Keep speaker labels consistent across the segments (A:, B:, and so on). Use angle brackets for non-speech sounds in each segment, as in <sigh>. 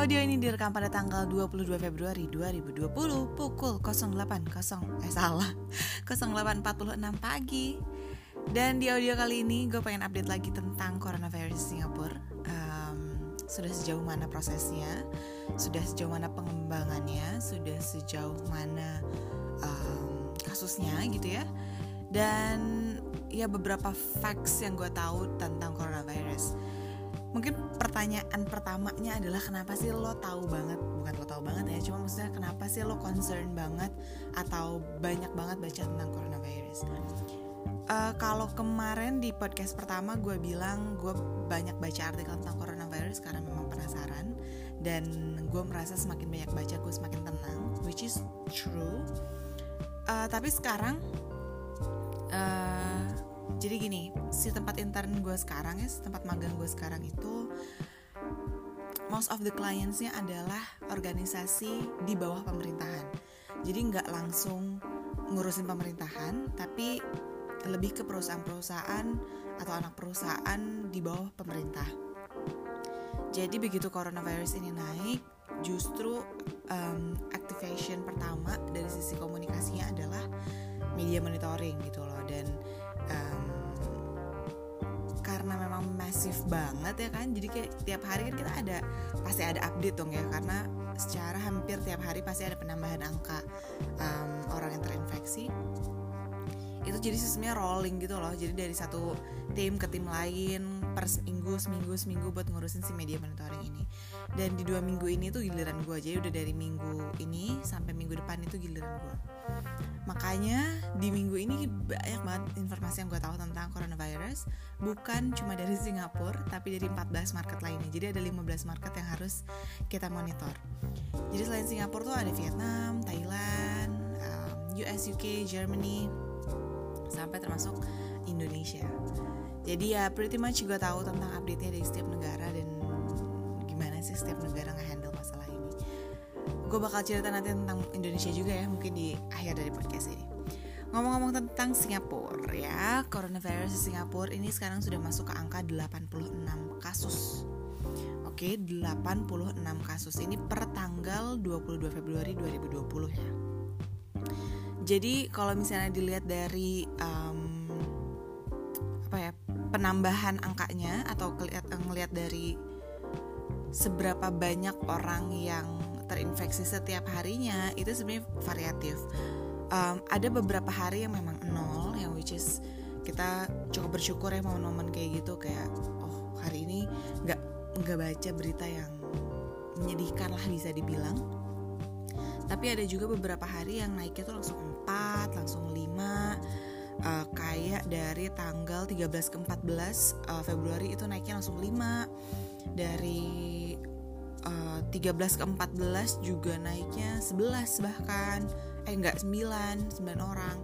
A: Audio ini direkam pada tanggal 22 Februari 2020 pukul 08.0 eh salah <laughs> 08.46 pagi. Dan di audio kali ini gue pengen update lagi tentang coronavirus di Singapura. Um, sudah sejauh mana prosesnya, sudah sejauh mana pengembangannya, sudah sejauh mana um, kasusnya gitu ya. Dan ya beberapa facts yang gue tahu tentang coronavirus mungkin pertanyaan pertamanya adalah kenapa sih lo tahu banget? Bukan lo tahu banget ya cuma maksudnya kenapa sih lo concern banget atau banyak banget baca tentang coronavirus? Uh, kalau kemarin di podcast pertama gue bilang gue banyak baca artikel tentang coronavirus karena memang penasaran. Dan gue merasa semakin banyak baca gue semakin tenang which is true. Uh, tapi sekarang jadi gini si tempat intern gue sekarang ya tempat magang gue sekarang itu most of the clientsnya adalah organisasi di bawah pemerintahan. Jadi nggak langsung ngurusin pemerintahan tapi lebih ke perusahaan-perusahaan atau anak perusahaan di bawah pemerintah. Jadi begitu coronavirus ini naik justru um, activation pertama dari sisi komunikasinya adalah media monitoring gitu loh. Dan karena memang masif banget ya kan. Jadi kayak tiap hari kan kita ada pasti ada update dong ya karena secara hampir tiap hari pasti ada penambahan angka um, orang yang terinfeksi. Itu jadi sistemnya rolling gitu loh. Jadi dari satu tim ke tim lain per seminggu seminggu seminggu buat ngurusin si media monitoring ini. Dan di dua minggu ini tuh giliran gue jadi udah dari minggu ini sampai minggu depan itu giliran gue makanya di minggu ini banyak banget informasi yang gue tahu tentang coronavirus bukan cuma dari Singapura tapi dari 14 market lainnya jadi ada 15 market yang harus kita monitor jadi selain Singapura tuh ada Vietnam Thailand um, US UK Germany sampai termasuk Indonesia. Jadi ya pretty much gue tahu tentang update-nya dari setiap negara dan gimana sih setiap negara ngehandle masalah ini. Gue bakal cerita nanti tentang Indonesia juga ya mungkin di akhir dari podcast ini. Ngomong-ngomong tentang Singapura ya, coronavirus di Singapura ini sekarang sudah masuk ke angka 86 kasus. Oke, 86 kasus ini per tanggal 22 Februari 2020 ya. Jadi kalau misalnya dilihat dari um, apa ya penambahan angkanya atau ngelihat dari seberapa banyak orang yang terinfeksi setiap harinya itu sebenarnya variatif. Um, ada beberapa hari yang memang nol, yang which is kita cukup bersyukur ya momen-momen kayak gitu kayak oh hari ini nggak nggak baca berita yang menyedihkan lah bisa dibilang. Tapi ada juga beberapa hari yang naiknya tuh langsung 4 langsung 5 uh, eh, kayak dari tanggal 13 ke 14 uh, Februari itu naiknya langsung 5 dari uh, 13 ke 14 juga naiknya 11 bahkan eh enggak 9 9 orang.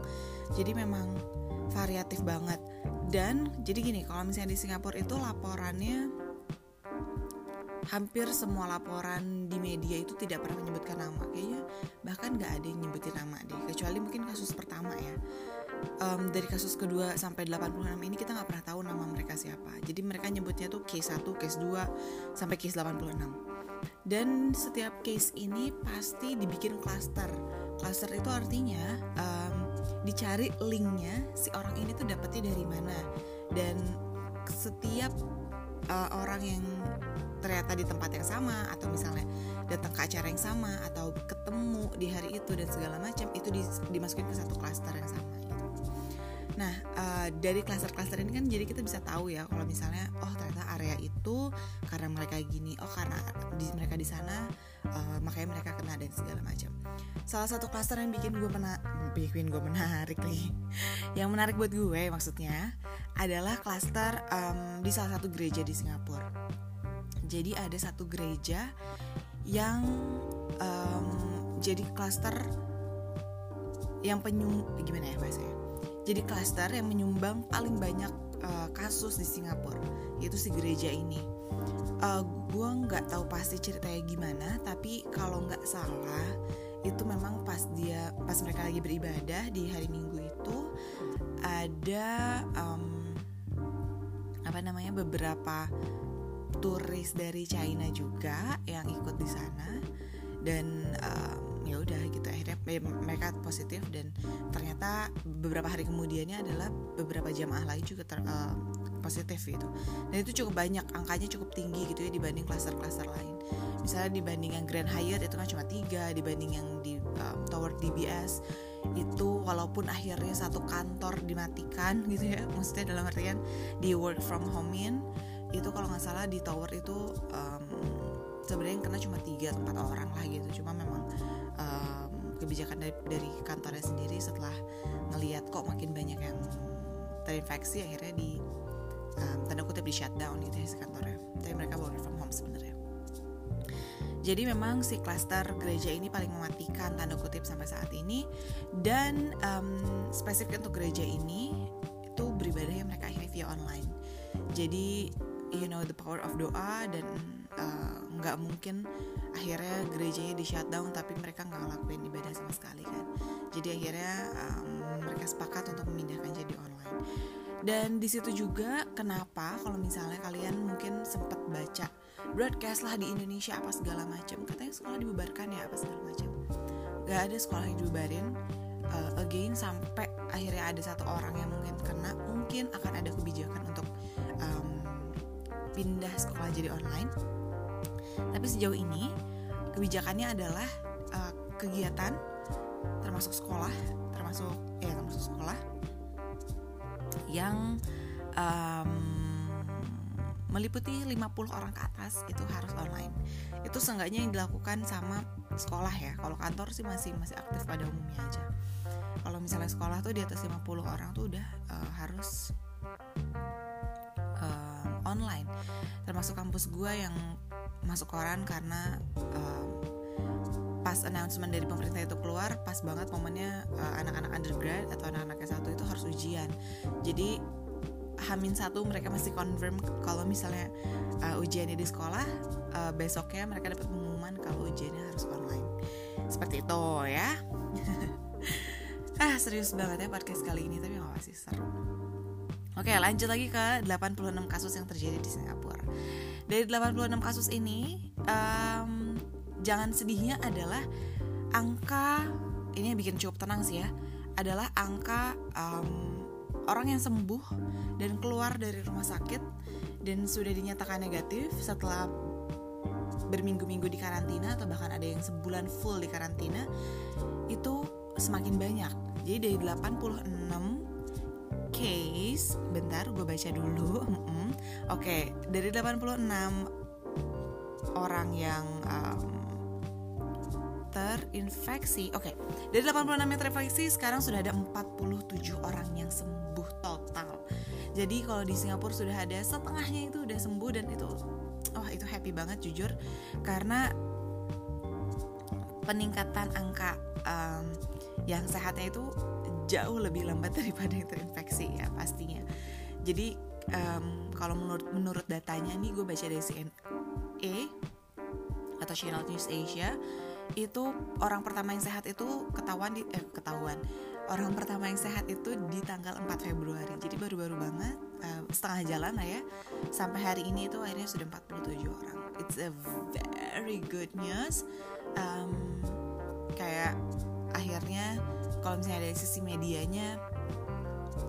A: Jadi memang variatif banget. Dan jadi gini kalau misalnya di Singapura itu laporannya hampir semua laporan di media itu tidak pernah menyebutkan nama. Kayaknya bahkan nggak ada yang nyebutin nama deh kecuali mungkin kasus pertama ya. Um, dari kasus kedua sampai 86 ini kita nggak pernah tahu nama mereka siapa. Jadi mereka nyebutnya tuh case 1, case 2 sampai case 86 dan setiap case ini pasti dibikin cluster cluster itu artinya um, dicari linknya si orang ini tuh dapetnya dari mana dan setiap uh, orang yang ternyata di tempat yang sama atau misalnya datang ke acara yang sama atau ketemu di hari itu dan segala macam itu dimasukin ke satu klaster yang sama. Nah uh, dari klaster-klaster ini kan jadi kita bisa tahu ya kalau misalnya oh ternyata area itu karena mereka gini oh karena di, mereka di sana uh, makanya mereka kena dan segala macam. Salah satu klaster yang bikin gue pernah bikin gue menarik nih, <laughs> yang menarik buat gue maksudnya adalah klaster um, di salah satu gereja di Singapura jadi ada satu gereja yang um, jadi klaster yang penyum gimana ya bahasanya jadi klaster yang menyumbang paling banyak uh, kasus di Singapura yaitu si gereja ini. Uh, eh, gue nggak tahu pasti ceritanya gimana tapi kalau nggak salah itu memang pas dia pas mereka lagi beribadah di hari minggu itu ada um, apa namanya beberapa turis dari China juga yang ikut di sana. Dan um, ya udah gitu. Akhirnya mereka positif dan ternyata beberapa hari kemudiannya adalah beberapa jamaah lain juga ter, uh, positif gitu. Dan itu cukup banyak angkanya cukup tinggi gitu ya dibanding klaster-klaster lain. Misalnya dibanding yang Grand Hyatt itu kan cuma tiga dibanding yang di um, Tower DBS itu walaupun akhirnya satu kantor dimatikan gitu ya <laughs> maksudnya dalam artian di work from home in itu kalau nggak salah di tower itu um, sebenarnya yang kena cuma tiga empat orang lah gitu. Cuma memang um, kebijakan dari, dari kantornya sendiri setelah ngelihat kok makin banyak yang terinfeksi akhirnya di um, tanda kutip di shutdown gitu ya si kantornya. Tapi mereka work from home sebenarnya. Jadi memang si klaster gereja ini paling mematikan tanda kutip sampai saat ini. Dan um, spesifik untuk gereja ini itu beribadah yang mereka akhirnya via online. Jadi you know the power of doa dan nggak uh, mungkin akhirnya gerejanya di shutdown tapi mereka nggak ngelakuin ibadah sama sekali kan. Jadi akhirnya um, mereka sepakat untuk memindahkan jadi online. Dan di situ juga kenapa kalau misalnya kalian mungkin sempat baca broadcast lah di Indonesia apa segala macam katanya sekolah dibubarkan ya apa segala macam gak ada sekolah yang dibubarin uh, again sampai akhirnya ada satu orang yang mungkin kena mungkin akan ada kebijakan untuk um, pindah sekolah jadi online tapi sejauh ini kebijakannya adalah uh, kegiatan termasuk sekolah termasuk ya termasuk sekolah yang um, meliputi 50 orang ke atas itu harus online. Itu seenggaknya yang dilakukan sama sekolah ya. Kalau kantor sih masih masih aktif pada umumnya aja. Kalau misalnya sekolah tuh di atas 50 orang tuh udah uh, harus uh, online. Termasuk kampus gue yang masuk koran karena uh, pas announcement dari pemerintah itu keluar pas banget momennya anak-anak uh, undergrad atau anak-anak S1 itu harus ujian. Jadi Hamin satu mereka masih confirm kalau misalnya uh, ujiannya di sekolah uh, besoknya mereka dapat pengumuman kalau ujiannya harus online. Seperti itu ya. <laughs> Ah serius banget ya podcast kali ini tapi nggak sih seru. Oke lanjut lagi ke 86 kasus yang terjadi di Singapura Dari 86 kasus ini um, Jangan sedihnya adalah Angka Ini yang bikin cukup tenang sih ya Adalah angka um, orang yang sembuh dan keluar dari rumah sakit dan sudah dinyatakan negatif setelah berminggu-minggu di karantina atau bahkan ada yang sebulan full di karantina itu semakin banyak. Jadi dari 86 case, bentar gue baca dulu. <laughs> Oke, okay, dari 86 orang yang um, terinfeksi. Oke, okay. dari 86 yang terinfeksi sekarang sudah ada 47 orang yang sembuh total. Jadi kalau di Singapura sudah ada setengahnya itu udah sembuh dan itu wah itu happy banget jujur karena peningkatan angka um, yang sehatnya itu jauh lebih lambat <laughs> daripada yang terinfeksi ya pastinya. Jadi um, kalau menurut menurut datanya nih gue baca dari CNA atau Channel News Asia itu orang pertama yang sehat itu ketahuan di eh ketahuan. Orang pertama yang sehat itu di tanggal 4 Februari. Jadi baru-baru banget uh, setengah jalan lah ya sampai hari ini itu akhirnya sudah 47 orang. It's a very good news. Um, kayak akhirnya kalau misalnya dari sisi medianya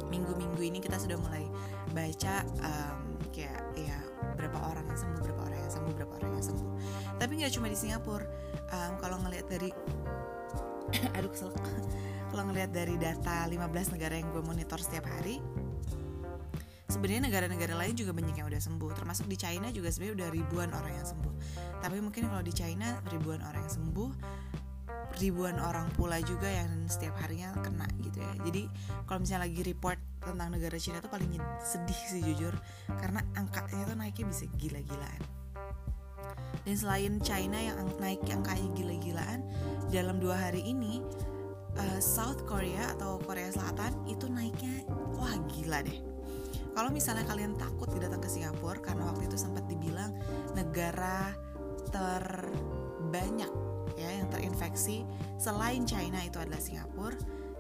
A: minggu-minggu ini kita sudah mulai baca um, kayak ya berapa orang yang sembuh berapa orang yang sembuh berapa orang yang sembuh. Tapi nggak cuma di Singapura. Um, kalau ngelihat dari <coughs> aduh kesel. Kalau ngelihat dari data 15 negara yang gue monitor setiap hari sebenarnya negara-negara lain juga banyak yang udah sembuh. Termasuk di China juga sebenarnya udah ribuan orang yang sembuh. Tapi mungkin kalau di China ribuan orang yang sembuh ribuan orang pula juga yang setiap harinya kena gitu ya. Jadi kalau misalnya lagi report tentang negara Cina tuh paling sedih sih jujur. Karena angkanya tuh naiknya bisa gila-gilaan. Dan selain China yang naik angkanya gila-gilaan dalam dua hari ini uh, South Korea atau Korea Selatan itu naiknya wah gila deh. Kalau misalnya kalian takut datang ke Singapura karena waktu itu sempat dibilang negara terbanyak ya yang terinfeksi selain China itu adalah Singapura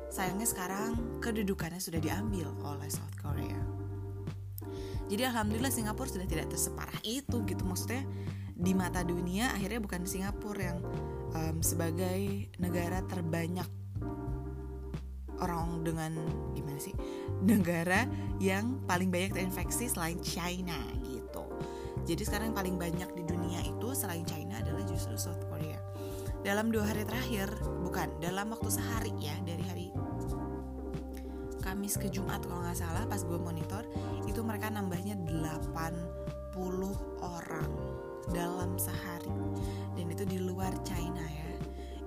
A: sayangnya sekarang kedudukannya sudah diambil oleh South Korea. Jadi alhamdulillah Singapura sudah tidak terseparah itu gitu maksudnya di mata dunia akhirnya bukan Singapura yang um, sebagai negara terbanyak orang dengan gimana sih negara yang paling banyak terinfeksi selain China gitu. Jadi sekarang yang paling banyak di dunia itu selain China adalah justru South dalam dua hari terakhir bukan dalam waktu sehari ya dari hari Kamis ke Jumat kalau nggak salah pas gue monitor itu mereka nambahnya 80 orang dalam sehari. Dan itu di luar China ya.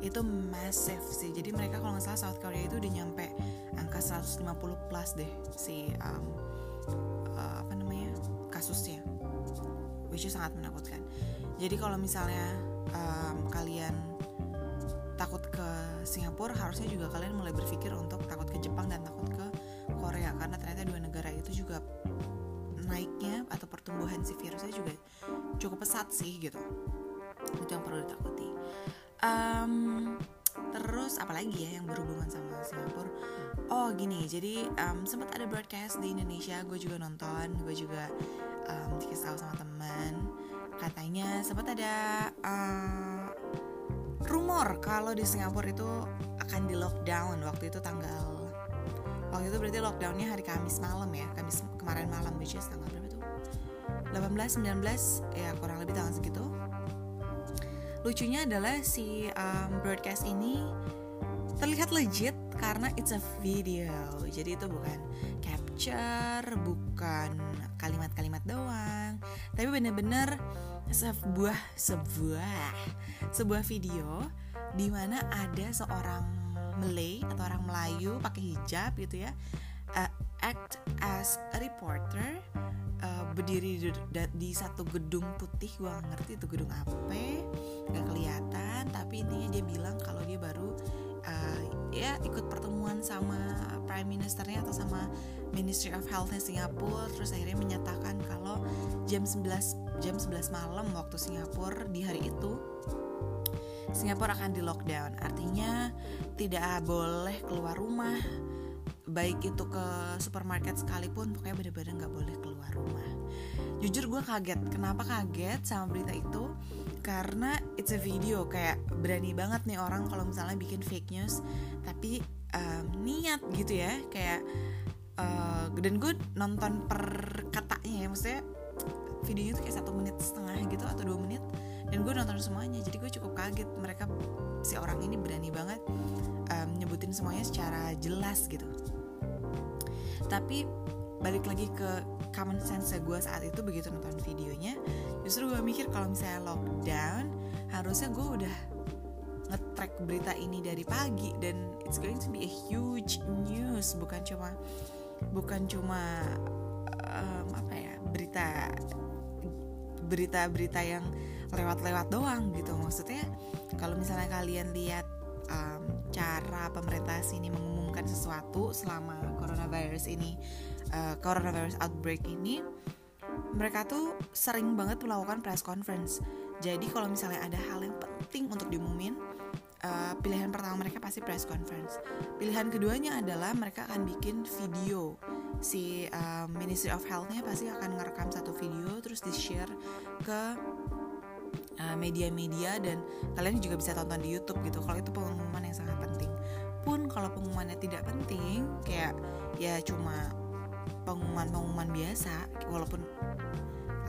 A: Itu massive sih. Jadi mereka kalau nggak salah South Korea itu udah nyampe angka 150 plus deh si um, uh, apa namanya kasusnya. Which is sangat menakutkan. Jadi kalau misalnya um, kalian takut ke Singapura harusnya juga kalian mulai berpikir untuk takut ke Jepang dan takut ke Korea. Karena ternyata dua negara itu juga naiknya atau pertumbuhan si virusnya juga cukup pesat sih gitu. Itu yang perlu ditakuti. Um, terus apalagi ya yang berhubungan sama Singapura? Oh gini jadi um, sempat ada broadcast di Indonesia gue juga nonton gue juga um, dikasih tahu sama teman. Katanya sempat ada uh, rumor kalau di Singapura itu akan di lockdown waktu itu tanggal waktu itu berarti lockdownnya hari Kamis malam ya Kamis kemarin malam which is tanggal berapa tuh? 18 19 ya kurang lebih tanggal segitu. Lucunya adalah si um, broadcast ini terlihat legit karena it's a video. Jadi itu bukan capture bukan kalimat-kalimat doang. Tapi bener-bener sebuah sebuah sebuah video di mana ada seorang Malay atau orang Melayu pakai hijab gitu ya uh, act as a reporter uh, berdiri di, di satu gedung putih. Gue gak ngerti itu gedung apa nggak kelihatan. Tapi intinya dia bilang kalau dia baru uh, ya ikut pertemuan sama prime ministernya atau sama Ministry of Health Singapura terus akhirnya menyatakan kalau jam 11 jam 11 malam waktu Singapura di hari itu Singapura akan di lockdown. Artinya tidak boleh keluar rumah baik itu ke supermarket sekalipun pokoknya bener-bener nggak boleh keluar rumah. Jujur gue kaget. Kenapa kaget sama berita itu karena it's a video kayak berani banget nih orang kalau misalnya bikin fake news tapi um, niat gitu ya kayak uh, dan gue nonton per katanya ya maksudnya videonya tuh kayak satu menit setengah gitu atau dua menit dan gue nonton semuanya jadi gue cukup kaget mereka si orang ini berani banget um, nyebutin semuanya secara jelas gitu. Tapi balik lagi ke common sense gue saat itu begitu nonton videonya justru gue mikir kalau misalnya lockdown harusnya gue udah ngetrack berita ini dari pagi dan it's going to be a huge news bukan cuma bukan cuma um, apa ya berita berita-berita yang lewat-lewat doang gitu. Maksudnya kalau misalnya kalian lihat um, cara pemerintah sini mengumumkan sesuatu selama coronavirus ini uh, coronavirus outbreak ini mereka tuh sering banget melakukan press conference. Jadi kalau misalnya ada hal yang penting untuk diumumin uh, pilihan pertama mereka pasti press conference. Pilihan keduanya adalah mereka akan bikin video. Si uh, Ministry of Health-nya pasti akan ngerekam satu video terus di share ke media-media dan kalian juga bisa tonton di YouTube gitu. Kalau itu pengumuman yang sangat penting. Pun kalau pengumumannya tidak penting kayak ya cuma pengumuman-pengumuman biasa walaupun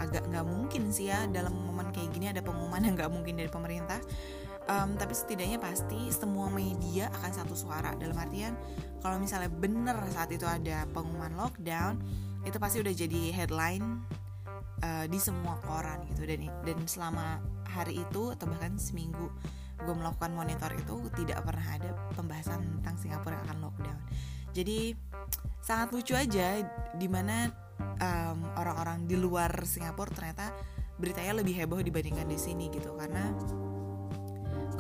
A: agak nggak mungkin sih ya dalam momen kayak gini ada pengumuman yang nggak mungkin dari pemerintah. Um, tapi setidaknya pasti semua media akan satu suara. Dalam artian kalau misalnya bener saat itu ada pengumuman lockdown itu pasti udah jadi headline uh, di semua koran gitu. Dan dan selama hari itu atau bahkan seminggu gue melakukan monitor itu tidak pernah ada pembahasan tentang Singapura yang akan lockdown jadi sangat lucu aja di mana um, orang-orang di luar Singapura ternyata beritanya lebih heboh dibandingkan di sini gitu karena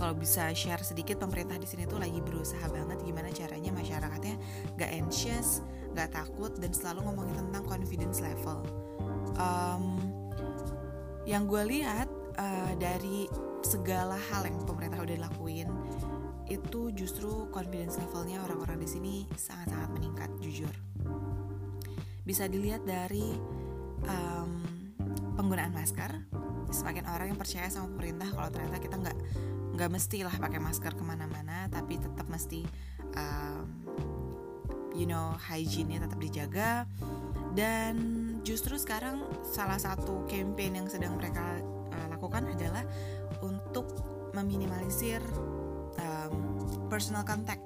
A: kalau bisa share sedikit pemerintah di sini tuh lagi berusaha banget gimana caranya masyarakatnya gak anxious, gak takut dan selalu ngomongin tentang confidence level. Um, yang gue lihat uh, dari segala hal yang pemerintah udah lakuin itu justru confidence levelnya orang-orang di sini sangat-sangat meningkat jujur. Bisa dilihat dari um, penggunaan masker. Semakin orang yang percaya sama pemerintah kalau ternyata kita nggak nggak mesti lah pakai masker ke mana-mana tapi tetap mesti um, you know hygiene-nya tetap dijaga. Dan justru sekarang salah satu campaign yang sedang mereka uh, lakukan adalah untuk meminimalisir personal contact.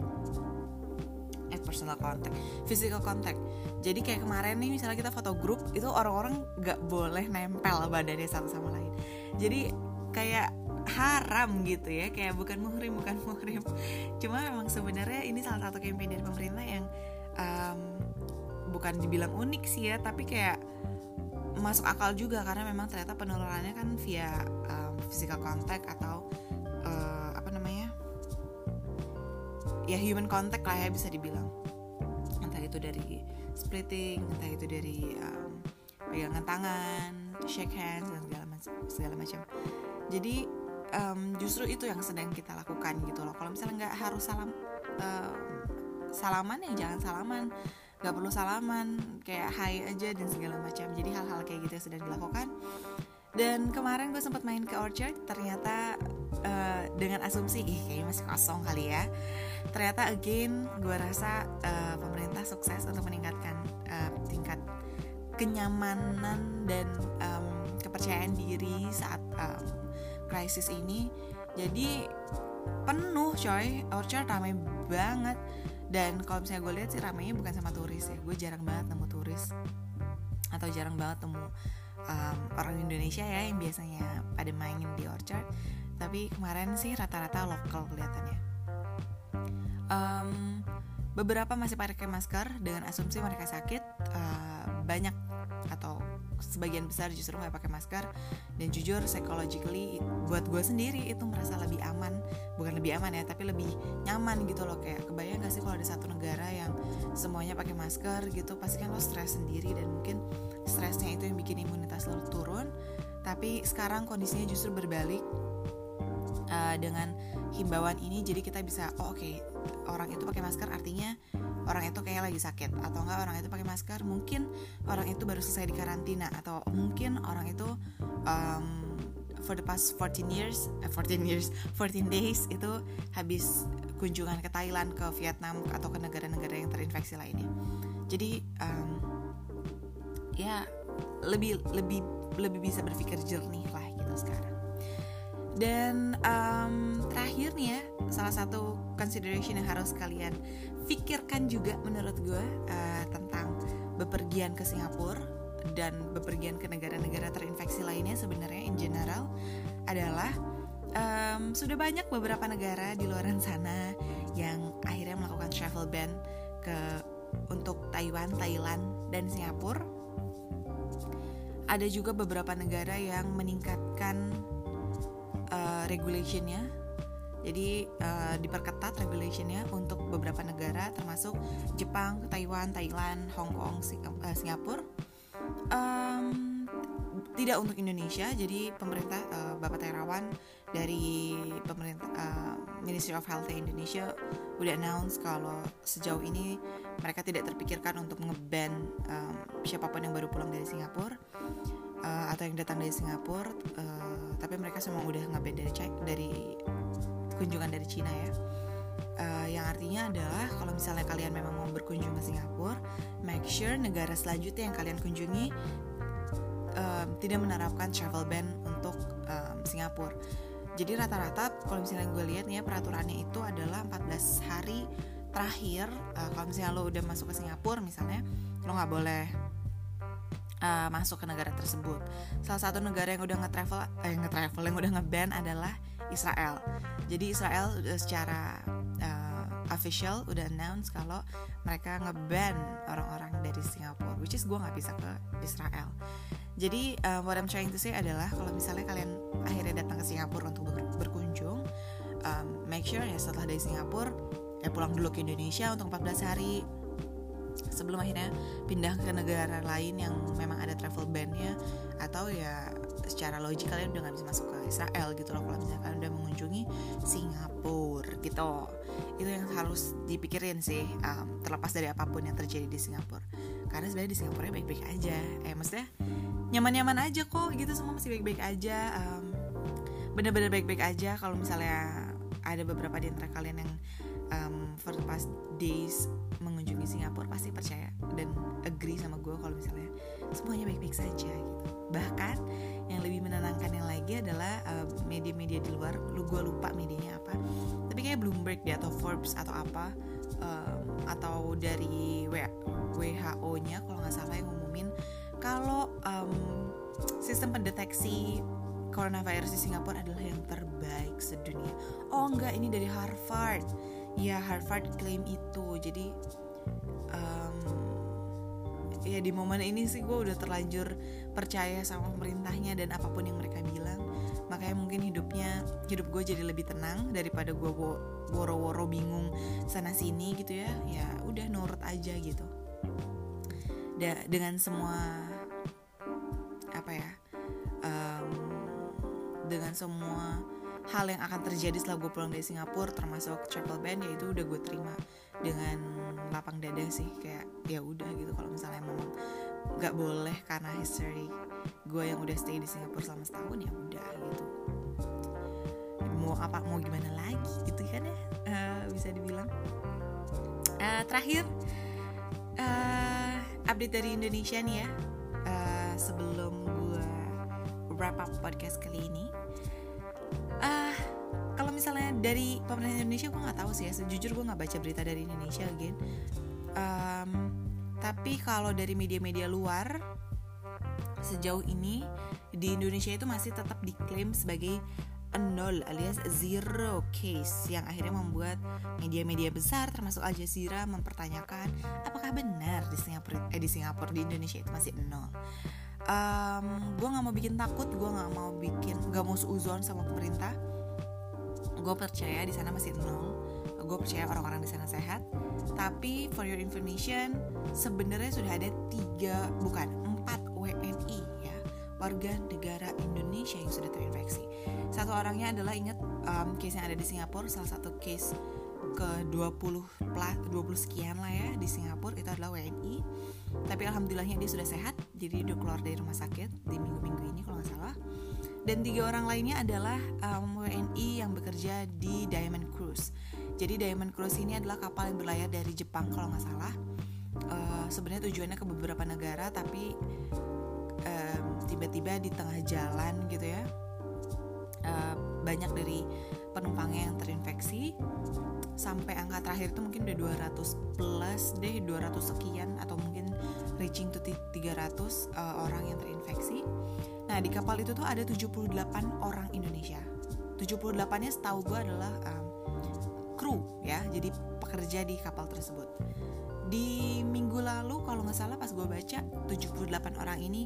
A: Eh personal contact. Physical contact. Jadi kayak kemarin nih misalnya kita foto grup itu orang-orang nggak boleh nempel badannya satu sama lain. Jadi kayak haram gitu ya kayak bukan muhrim bukan muhrim. Cuma memang sebenarnya ini salah satu campaign dari pemerintah yang um, bukan dibilang unik sih ya tapi kayak masuk akal juga. Karena memang ternyata penularannya kan via um, physical contact atau ya human contact lah ya bisa dibilang. Entah itu dari splitting entah itu dari um, pegangan tangan shake hands dan segala macam segala macam. Jadi um, justru itu yang sedang kita lakukan gitu loh. Kalau misalnya nggak harus salam uh, salaman ya jangan salaman. Nggak perlu salaman kayak hai aja dan segala macam. Jadi hal-hal kayak gitu yang sedang dilakukan dan kemarin gue sempat main ke Orchard ternyata uh, dengan asumsi ih kayaknya masih kosong kali ya. Ternyata again gue rasa uh, pemerintah sukses untuk meningkatkan uh, tingkat kenyamanan dan um, kepercayaan diri saat um, krisis ini. Jadi penuh coy. Orchard ramai banget. Dan kalau misalnya gue lihat sih ramainya bukan sama turis ya. Gue jarang banget nemu turis. Atau jarang banget nemu um, orang Indonesia ya yang biasanya pada mainin di Orchard. Tapi kemarin sih rata-rata lokal kelihatannya. Um, beberapa masih pakai masker dengan asumsi mereka sakit. Uh, banyak atau sebagian besar justru nggak pakai masker. Dan jujur psychologically buat gue sendiri itu merasa lebih aman. Bukan lebih aman ya tapi lebih nyaman gitu loh. Kayak kebayang gak sih kalau ada satu negara yang semuanya pakai masker gitu pasti kan lo stres sendiri. Dan mungkin stresnya itu yang bikin imunitas lo turun. Tapi sekarang kondisinya justru berbalik uh, dengan himbauan ini. Jadi kita bisa oh oke okay, orang itu pakai masker artinya orang itu kayak lagi sakit atau enggak orang itu pakai masker mungkin orang itu baru selesai di karantina atau mungkin orang itu um, for the past 14 years eh, 14 years 14 days itu habis kunjungan ke Thailand ke Vietnam atau ke negara-negara yang terinfeksi lainnya. Jadi um, ya lebih lebih lebih bisa berpikir jernih lah gitu sekarang. Dan um, terakhir nih ya salah satu consideration yang harus kalian pikirkan juga menurut gue uh, tentang bepergian ke Singapura dan bepergian ke negara-negara terinfeksi lainnya sebenarnya in general adalah um, sudah banyak beberapa negara di luar sana yang akhirnya melakukan travel ban ke untuk Taiwan, Thailand, dan Singapura. Ada juga beberapa negara yang meningkatkan uh, regulationnya jadi uh, diperketat regulationnya untuk beberapa negara termasuk Jepang, Taiwan, Thailand, Hong Kong, uh, Singapura. Um, tidak untuk Indonesia, jadi pemerintah uh, Bapak Terawan dari pemerintah uh, Ministry of Health Indonesia udah announce kalau sejauh ini mereka tidak terpikirkan untuk ngeban um, siapa pun yang baru pulang dari Singapura uh, atau yang datang dari Singapura, uh, tapi mereka semua udah ngeban dari dari kunjungan dari Cina ya. Uh, yang artinya adalah kalau misalnya kalian memang mau berkunjung ke Singapura, make sure negara selanjutnya yang kalian kunjungi um, tidak menerapkan travel ban untuk um, Singapura. Jadi rata-rata kalau misalnya gue lihat ya peraturannya itu adalah 14 hari terakhir uh, kalau misalnya lo udah masuk ke Singapura misalnya lo nggak boleh uh, masuk ke negara tersebut. Salah satu negara yang udah nge-travel eh nge-travel yang udah nge-ban adalah Israel. Jadi Israel udah secara uh, official udah announce kalau mereka ngeban orang-orang dari Singapura, which is gue nggak bisa ke Israel. Jadi uh, what I'm trying to say adalah kalau misalnya kalian akhirnya datang ke Singapura untuk ber berkunjung, um, make sure ya setelah dari Singapura ya pulang dulu ke Indonesia untuk 14 hari sebelum akhirnya pindah ke negara lain yang memang ada travel ban-nya atau ya secara logik kalian udah gak bisa masuk ke Israel gitu loh kalau misalnya kalian udah mengunjungi Singapura gitu. Itu yang harus dipikirin sih um, terlepas dari apa pun yang terjadi di Singapura. Karena sebenarnya di Singapura baik-baik aja. Eh maksudnya nyaman-nyaman aja kok gitu semua masih baik-baik aja. Um, bener-bener baik-baik aja kalau misalnya ada beberapa di antara kalian yang um, for the past days mengunjungi Singapura pasti percaya dan agree sama gue kalau misalnya semuanya baik-baik saja gitu. Bahkan yang lebih menenangkan yang lagi adalah media media-media di luar lu gue lupa medianya apa tapi kayak Bloomberg dia atau Forbes atau apa um, atau dari WHO-nya kalau nggak salah yang ngumumin kalau um, sistem pendeteksi coronavirus di Singapura adalah yang terbaik sedunia. Oh enggak, ini dari Harvard. Ya Harvard klaim itu. Jadi um, ya di momen ini sih gue udah terlanjur percaya sama pemerintahnya dan apa pun yang mereka bilang. Makanya mungkin hidupnya hidup gue jadi lebih tenang daripada gue woro-woro bingung sana sini gitu ya. Ya udah nurut aja gitu. Da dengan semua apa ya? Um, dengan semua hal yang akan terjadi setelah gue pulang dari Singapura termasuk travel ban ya itu udah gue terima dengan lapang dada sih kayak ya udah gitu kalau misalnya memang nggak boleh karena history gue yang udah stay di Singapura selama setahun ya udah gitu. Mau apa mau gimana lagi gitu kan ya? Uh, bisa dibilang. Uh, terakhir uh, update dari Indonesia nih ya. Uh, sebelum gue wrap up podcast kali ini. Uh, kalau misalnya dari pemerintah Indonesia gue nggak tahu sih ya. Sejujur gue nggak baca berita dari Indonesia again. Um, tapi kalau dari media-media luar sejauh ini di Indonesia itu masih tetap diklaim sebagai nol alias zero case yang akhirnya membuat media-media besar termasuk Al Jazeera mempertanyakan apakah benar di Singapura eh, di Singapura di Indonesia itu masih nol um, gue nggak mau bikin takut gue nggak mau bikin nggak mau seuzon sama pemerintah. Gue percaya di sana masih nol gue percaya orang-orang di sana sehat. Tapi for your information sebenarnya sudah ada tiga bukan empat WNI ya warga negara Indonesia yang sudah terinfeksi. Satu orangnya adalah ingat um, case yang ada di Singapura salah satu case ke 20 plat 20 sekian lah ya di Singapura itu adalah WNI tapi alhamdulillahnya dia sudah sehat jadi dia keluar dari rumah sakit di minggu-minggu ini kalau nggak salah. Dan tiga orang lainnya adalah um, WNI yang bekerja di Diamond Cruise jadi Diamond Cruise ini adalah kapal yang berlayar dari Jepang kalau nggak salah. Uh, sebenarnya tujuannya ke beberapa negara tapi tiba-tiba um, di tengah jalan gitu ya uh, banyak dari penumpangnya yang terinfeksi. Sampai angka terakhir itu mungkin udah 200 plus deh 200 sekian atau mungkin reaching to 300 uh, orang yang terinfeksi. Nah di kapal itu tuh ada 78 orang Indonesia. 78 nya setahu gue adalah um, kru ya. Jadi pekerja di kapal tersebut. Di minggu lalu kalau nggak salah pas gue baca 78 orang ini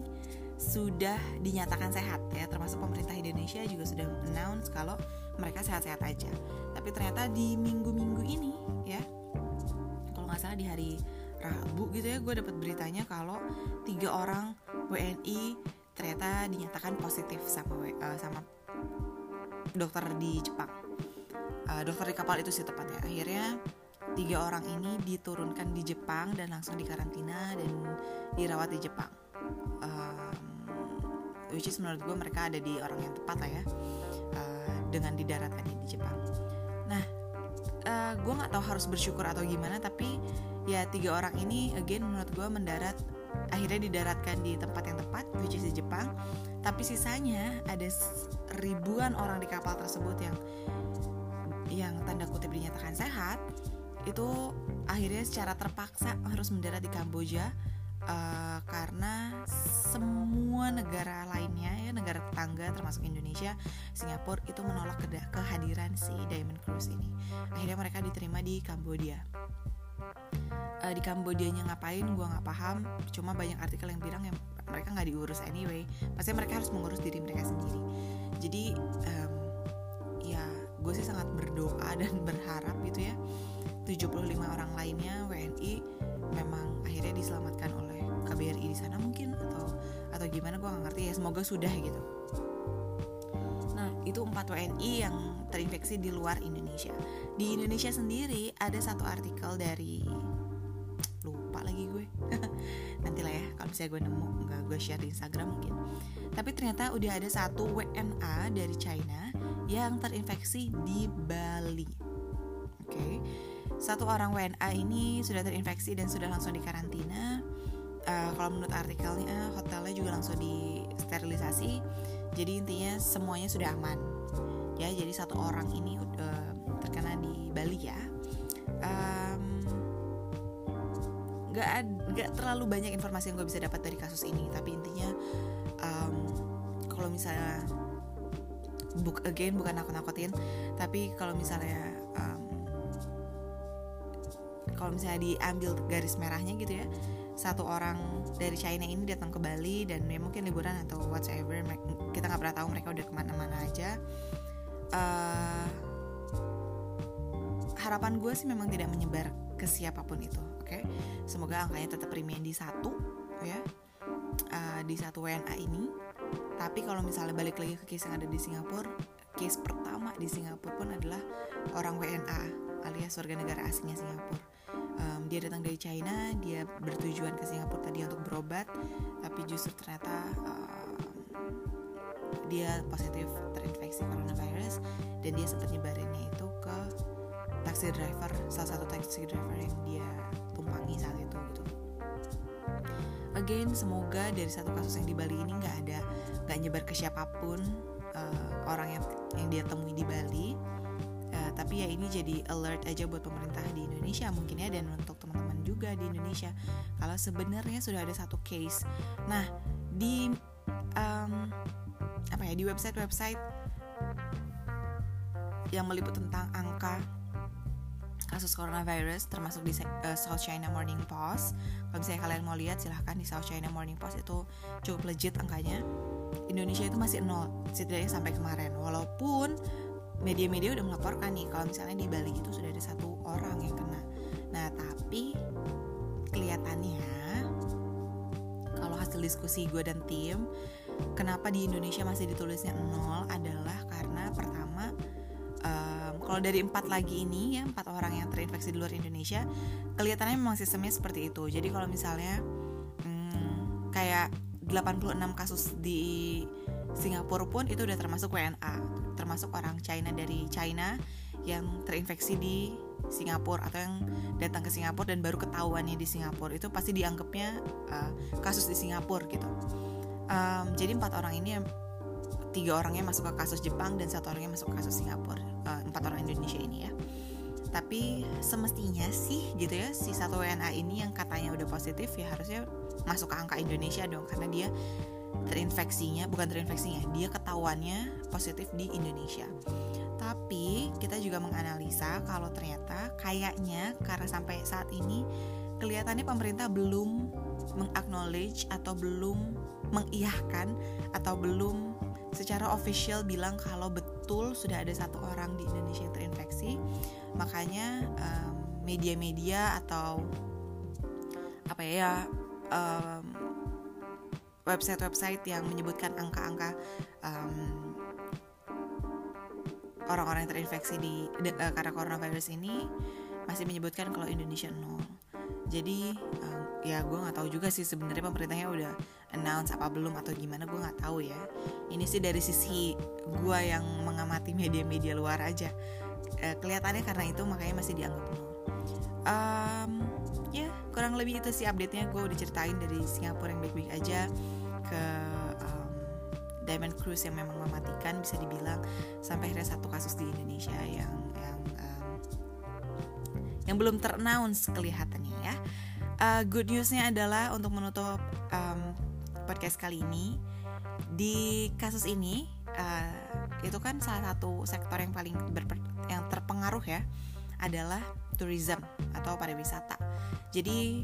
A: sudah dinyatakan sehat ya. Termasuk pemerintah Indonesia juga sudah announce kalau mereka sehat-sehat aja. Tapi ternyata di minggu-minggu ini ya kalau nggak salah di hari Rabu gitu ya gue dapat beritanya kalau tiga orang WNI ternyata dinyatakan positif sama uh, sama dokter di Jepang uh, dokter di kapal itu sih tepatnya akhirnya tiga orang ini diturunkan di Jepang dan langsung dikarantina dan dirawat di Jepang um, which is menurut gue mereka ada di orang yang tepat lah ya uh, dengan didaratkannya di Jepang. Nah, uh, gue nggak tahu harus bersyukur atau gimana, tapi ya tiga orang ini again menurut gue mendarat akhirnya didaratkan di tempat yang tepat, which is di Jepang. Tapi sisanya ada ribuan orang di kapal tersebut yang yang tanda kutip dinyatakan sehat itu akhirnya secara terpaksa harus mendarat di Kamboja uh, karena semua negara lainnya ya negara tetangga termasuk Indonesia, Singapura itu menolak kehadiran si Diamond Cruise ini. Akhirnya mereka diterima di Kamboja. Uh, di Kambodianya ngapain gue nggak paham cuma banyak artikel yang bilang yang mereka nggak diurus anyway pasti mereka harus mengurus diri mereka sendiri jadi um, ya gue sih sangat berdoa <laughs> dan berharap gitu ya 75 orang lainnya WNI memang akhirnya diselamatkan oleh KBRI di sana mungkin atau atau gimana gue nggak ngerti ya. Semoga sudah gitu. Nah itu empat WNI yang terinfeksi di luar Indonesia. Di Indonesia sendiri ada satu artikel dari lupa lagi gue. <laughs> Misalnya gue nemu nggak gue share di Instagram mungkin. Tapi ternyata udah ada satu WNA dari China yang terinfeksi di Bali. Oke. Okay. satu orang WNA ini sudah terinfeksi dan sudah langsung dikarantina. Uh, kalau menurut artikelnya hotelnya juga langsung disterilisasi. Jadi intinya semuanya sudah aman. Ya jadi satu orang ini udah terkena di Bali ya. Um, nggak terlalu banyak informasi yang gue bisa dapat dari kasus ini. Tapi intinya um, kalau misalnya book again bukan aku nakutin tapi kalau misalnya um, kalau misalnya diambil garis merahnya gitu ya satu orang dari China ini datang ke Bali dan ya mungkin liburan atau whatever kita nggak pernah tahu mereka udah ke mana-mana aja. Uh, harapan gue sih memang tidak menyebar ke siapa pun itu oke? Okay? semoga angkanya tetap remain di satu ya uh, di satu WNA ini tapi kalau misalnya balik lagi ke case yang ada di Singapura case pertama di Singapura pun adalah orang WNA alias warga negara asingnya Singapura. Um, dia datang dari China dia bertujuan ke Singapura tadi untuk berobat tapi justru ternyata um, dia positif terinfeksi coronavirus dan dia sempat nyebarinnya itu ke taxi driver salah satu taxi driver yang dia tumpangi saat itu gitu. Again semoga dari satu kasus yang di Bali ini nggak ada nggak nyebar ke siapa pun uh, orang yang yang dia temui di Bali uh, tapi ya ini jadi alert aja buat pemerintah di Indonesia mungkin ya dan untuk teman-teman juga di Indonesia kalau sebenarnya sudah ada satu case nah di um, apa ya di website-website yang meliput tentang angka kasus coronavirus termasuk di uh, South China Morning Post. Kalau misalnya kalian mau lihat silahkan di South China Morning Post itu cukup legit angkanya. Indonesia itu masih nol setidaknya sampai kemarin. Walaupun media-media udah melaporkan nih kalau misalnya di Bali itu sudah ada satu orang yang kena. Nah tapi kelihatannya kalau hasil diskusi gue dan tim kenapa di Indonesia masih ditulisnya nol adalah karena pertama um, kalau dari empat lagi ini ya empat orang yang terinfeksi di luar Indonesia kelihatannya memang sistemnya seperti itu jadi kalau misalnya hmm, kayak 86 kasus di Singapura pun itu udah termasuk WNA termasuk orang China dari China yang terinfeksi di Singapura atau yang datang ke Singapura dan baru ketahuannya di Singapura. Itu pasti dianggapnya uh, kasus di Singapura gitu. Um, jadi empat orang ini tiga orangnya masuk ke kasus Jepang dan satu orangnya masuk ke kasus Singapura uh, empat orang Indonesia ini ya. Tapi semestinya sih gitu ya si satu WNA ini yang katanya udah positif ya harusnya masuk ke angka Indonesia dong karena dia terinfeksinya bukan terinfeksinya dia ketahuannya positif di Indonesia. Tapi kita juga menganalisa kalau ternyata kayaknya karena sampai saat ini kelihatannya pemerintah belum mengaknowledge atau belum mengiyahkan atau belum secara official bilang kalau betul sudah ada satu orang di Indonesia yang terinfeksi. Makanya media-media um, atau apa ya um, website-website yang menyebutkan angka-angka um, orang-orang yang terinfeksi di de, uh, karena coronavirus ini masih menyebutkan kalau Indonesia nol. Jadi um, ya gue nggak tahu juga sih sebenarnya pemerintahnya udah announce apa belum atau gimana gue nggak tahu ya. Ini sih dari sisi gue yang mengamati media-media luar aja. E, kelihatannya karena itu makanya masih dianggap nol. Um, kurang lebih itu sih update nya gue udah ceritain dari Singapura yang baik-baik aja ke um, Diamond Cruise yang memang mematikan bisa dibilang. Sampai akhirnya satu kasus di Indonesia yang yang um, yang belum terannounce kelihatannya ya. Uh, good newsnya adalah untuk menutup um, podcast kali ini di kasus ini uh, itu kan salah satu sektor yang paling berper, yang terpengaruh ya adalah tourism atau pariwisata. Jadi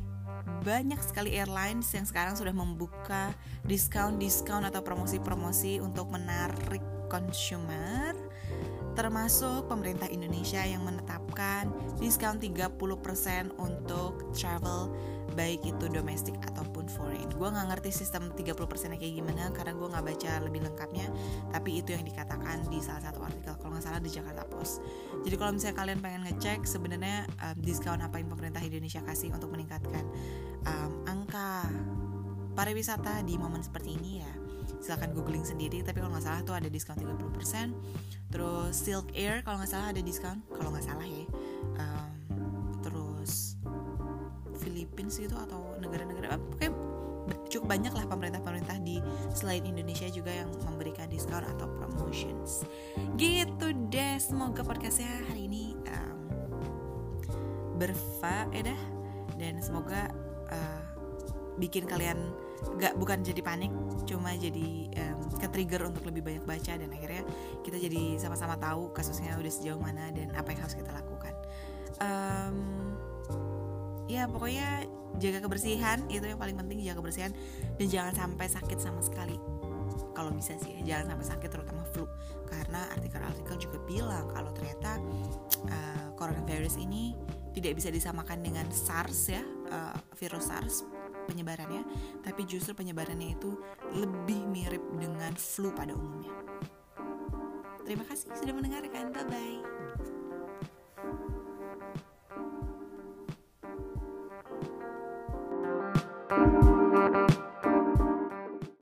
A: banyak sekali airlines yang sekarang sudah membuka diskon-diskon atau promosi-promosi untuk menarik consumer termasuk pemerintah Indonesia yang menetapkan diskon 30% untuk travel baik itu domestik ataupun foreign. Gue nggak ngerti sistem 30% kayak gimana karena gue nggak baca lebih lengkapnya, tapi itu yang dikatakan di salah satu artikel kalau nggak salah di Jakarta Post. Jadi kalau misalnya kalian pengen ngecek sebenarnya um, diskon apa yang pemerintah Indonesia kasih untuk meningkatkan um, angka pariwisata di momen seperti ini ya silahkan googling sendiri tapi kalau nggak salah tuh ada diskon 30% terus Silk Air kalau nggak salah ada diskon kalau nggak salah ya. Um, terus Philippines gitu atau negara-negara kayak cukup banyak lah pemerintah-pemerintah di selain Indonesia juga yang memberikan diskon atau promotions. Gitu deh semoga podcastnya hari ini um, berfaedah dan semoga uh, bikin kalian gak bukan jadi panik cuma jadi um, ke trigger untuk lebih banyak baca dan akhirnya kita jadi sama-sama tahu kasusnya udah sejauh mana dan apa yang harus kita lakukan. Um, ya pokoknya jaga kebersihan itu yang paling penting jaga kebersihan dan jangan sampai sakit sama sekali. Kalau bisa sih jangan sampai sakit terutama flu. Karena artikel-artikel juga bilang kalau ternyata uh, coronavirus ini tidak bisa disamakan dengan SARS ya uh, virus SARS penyebarannya tapi justru penyebarannya itu lebih mirip dengan flu pada umumnya. Terima kasih sudah mendengarkan. Bye bye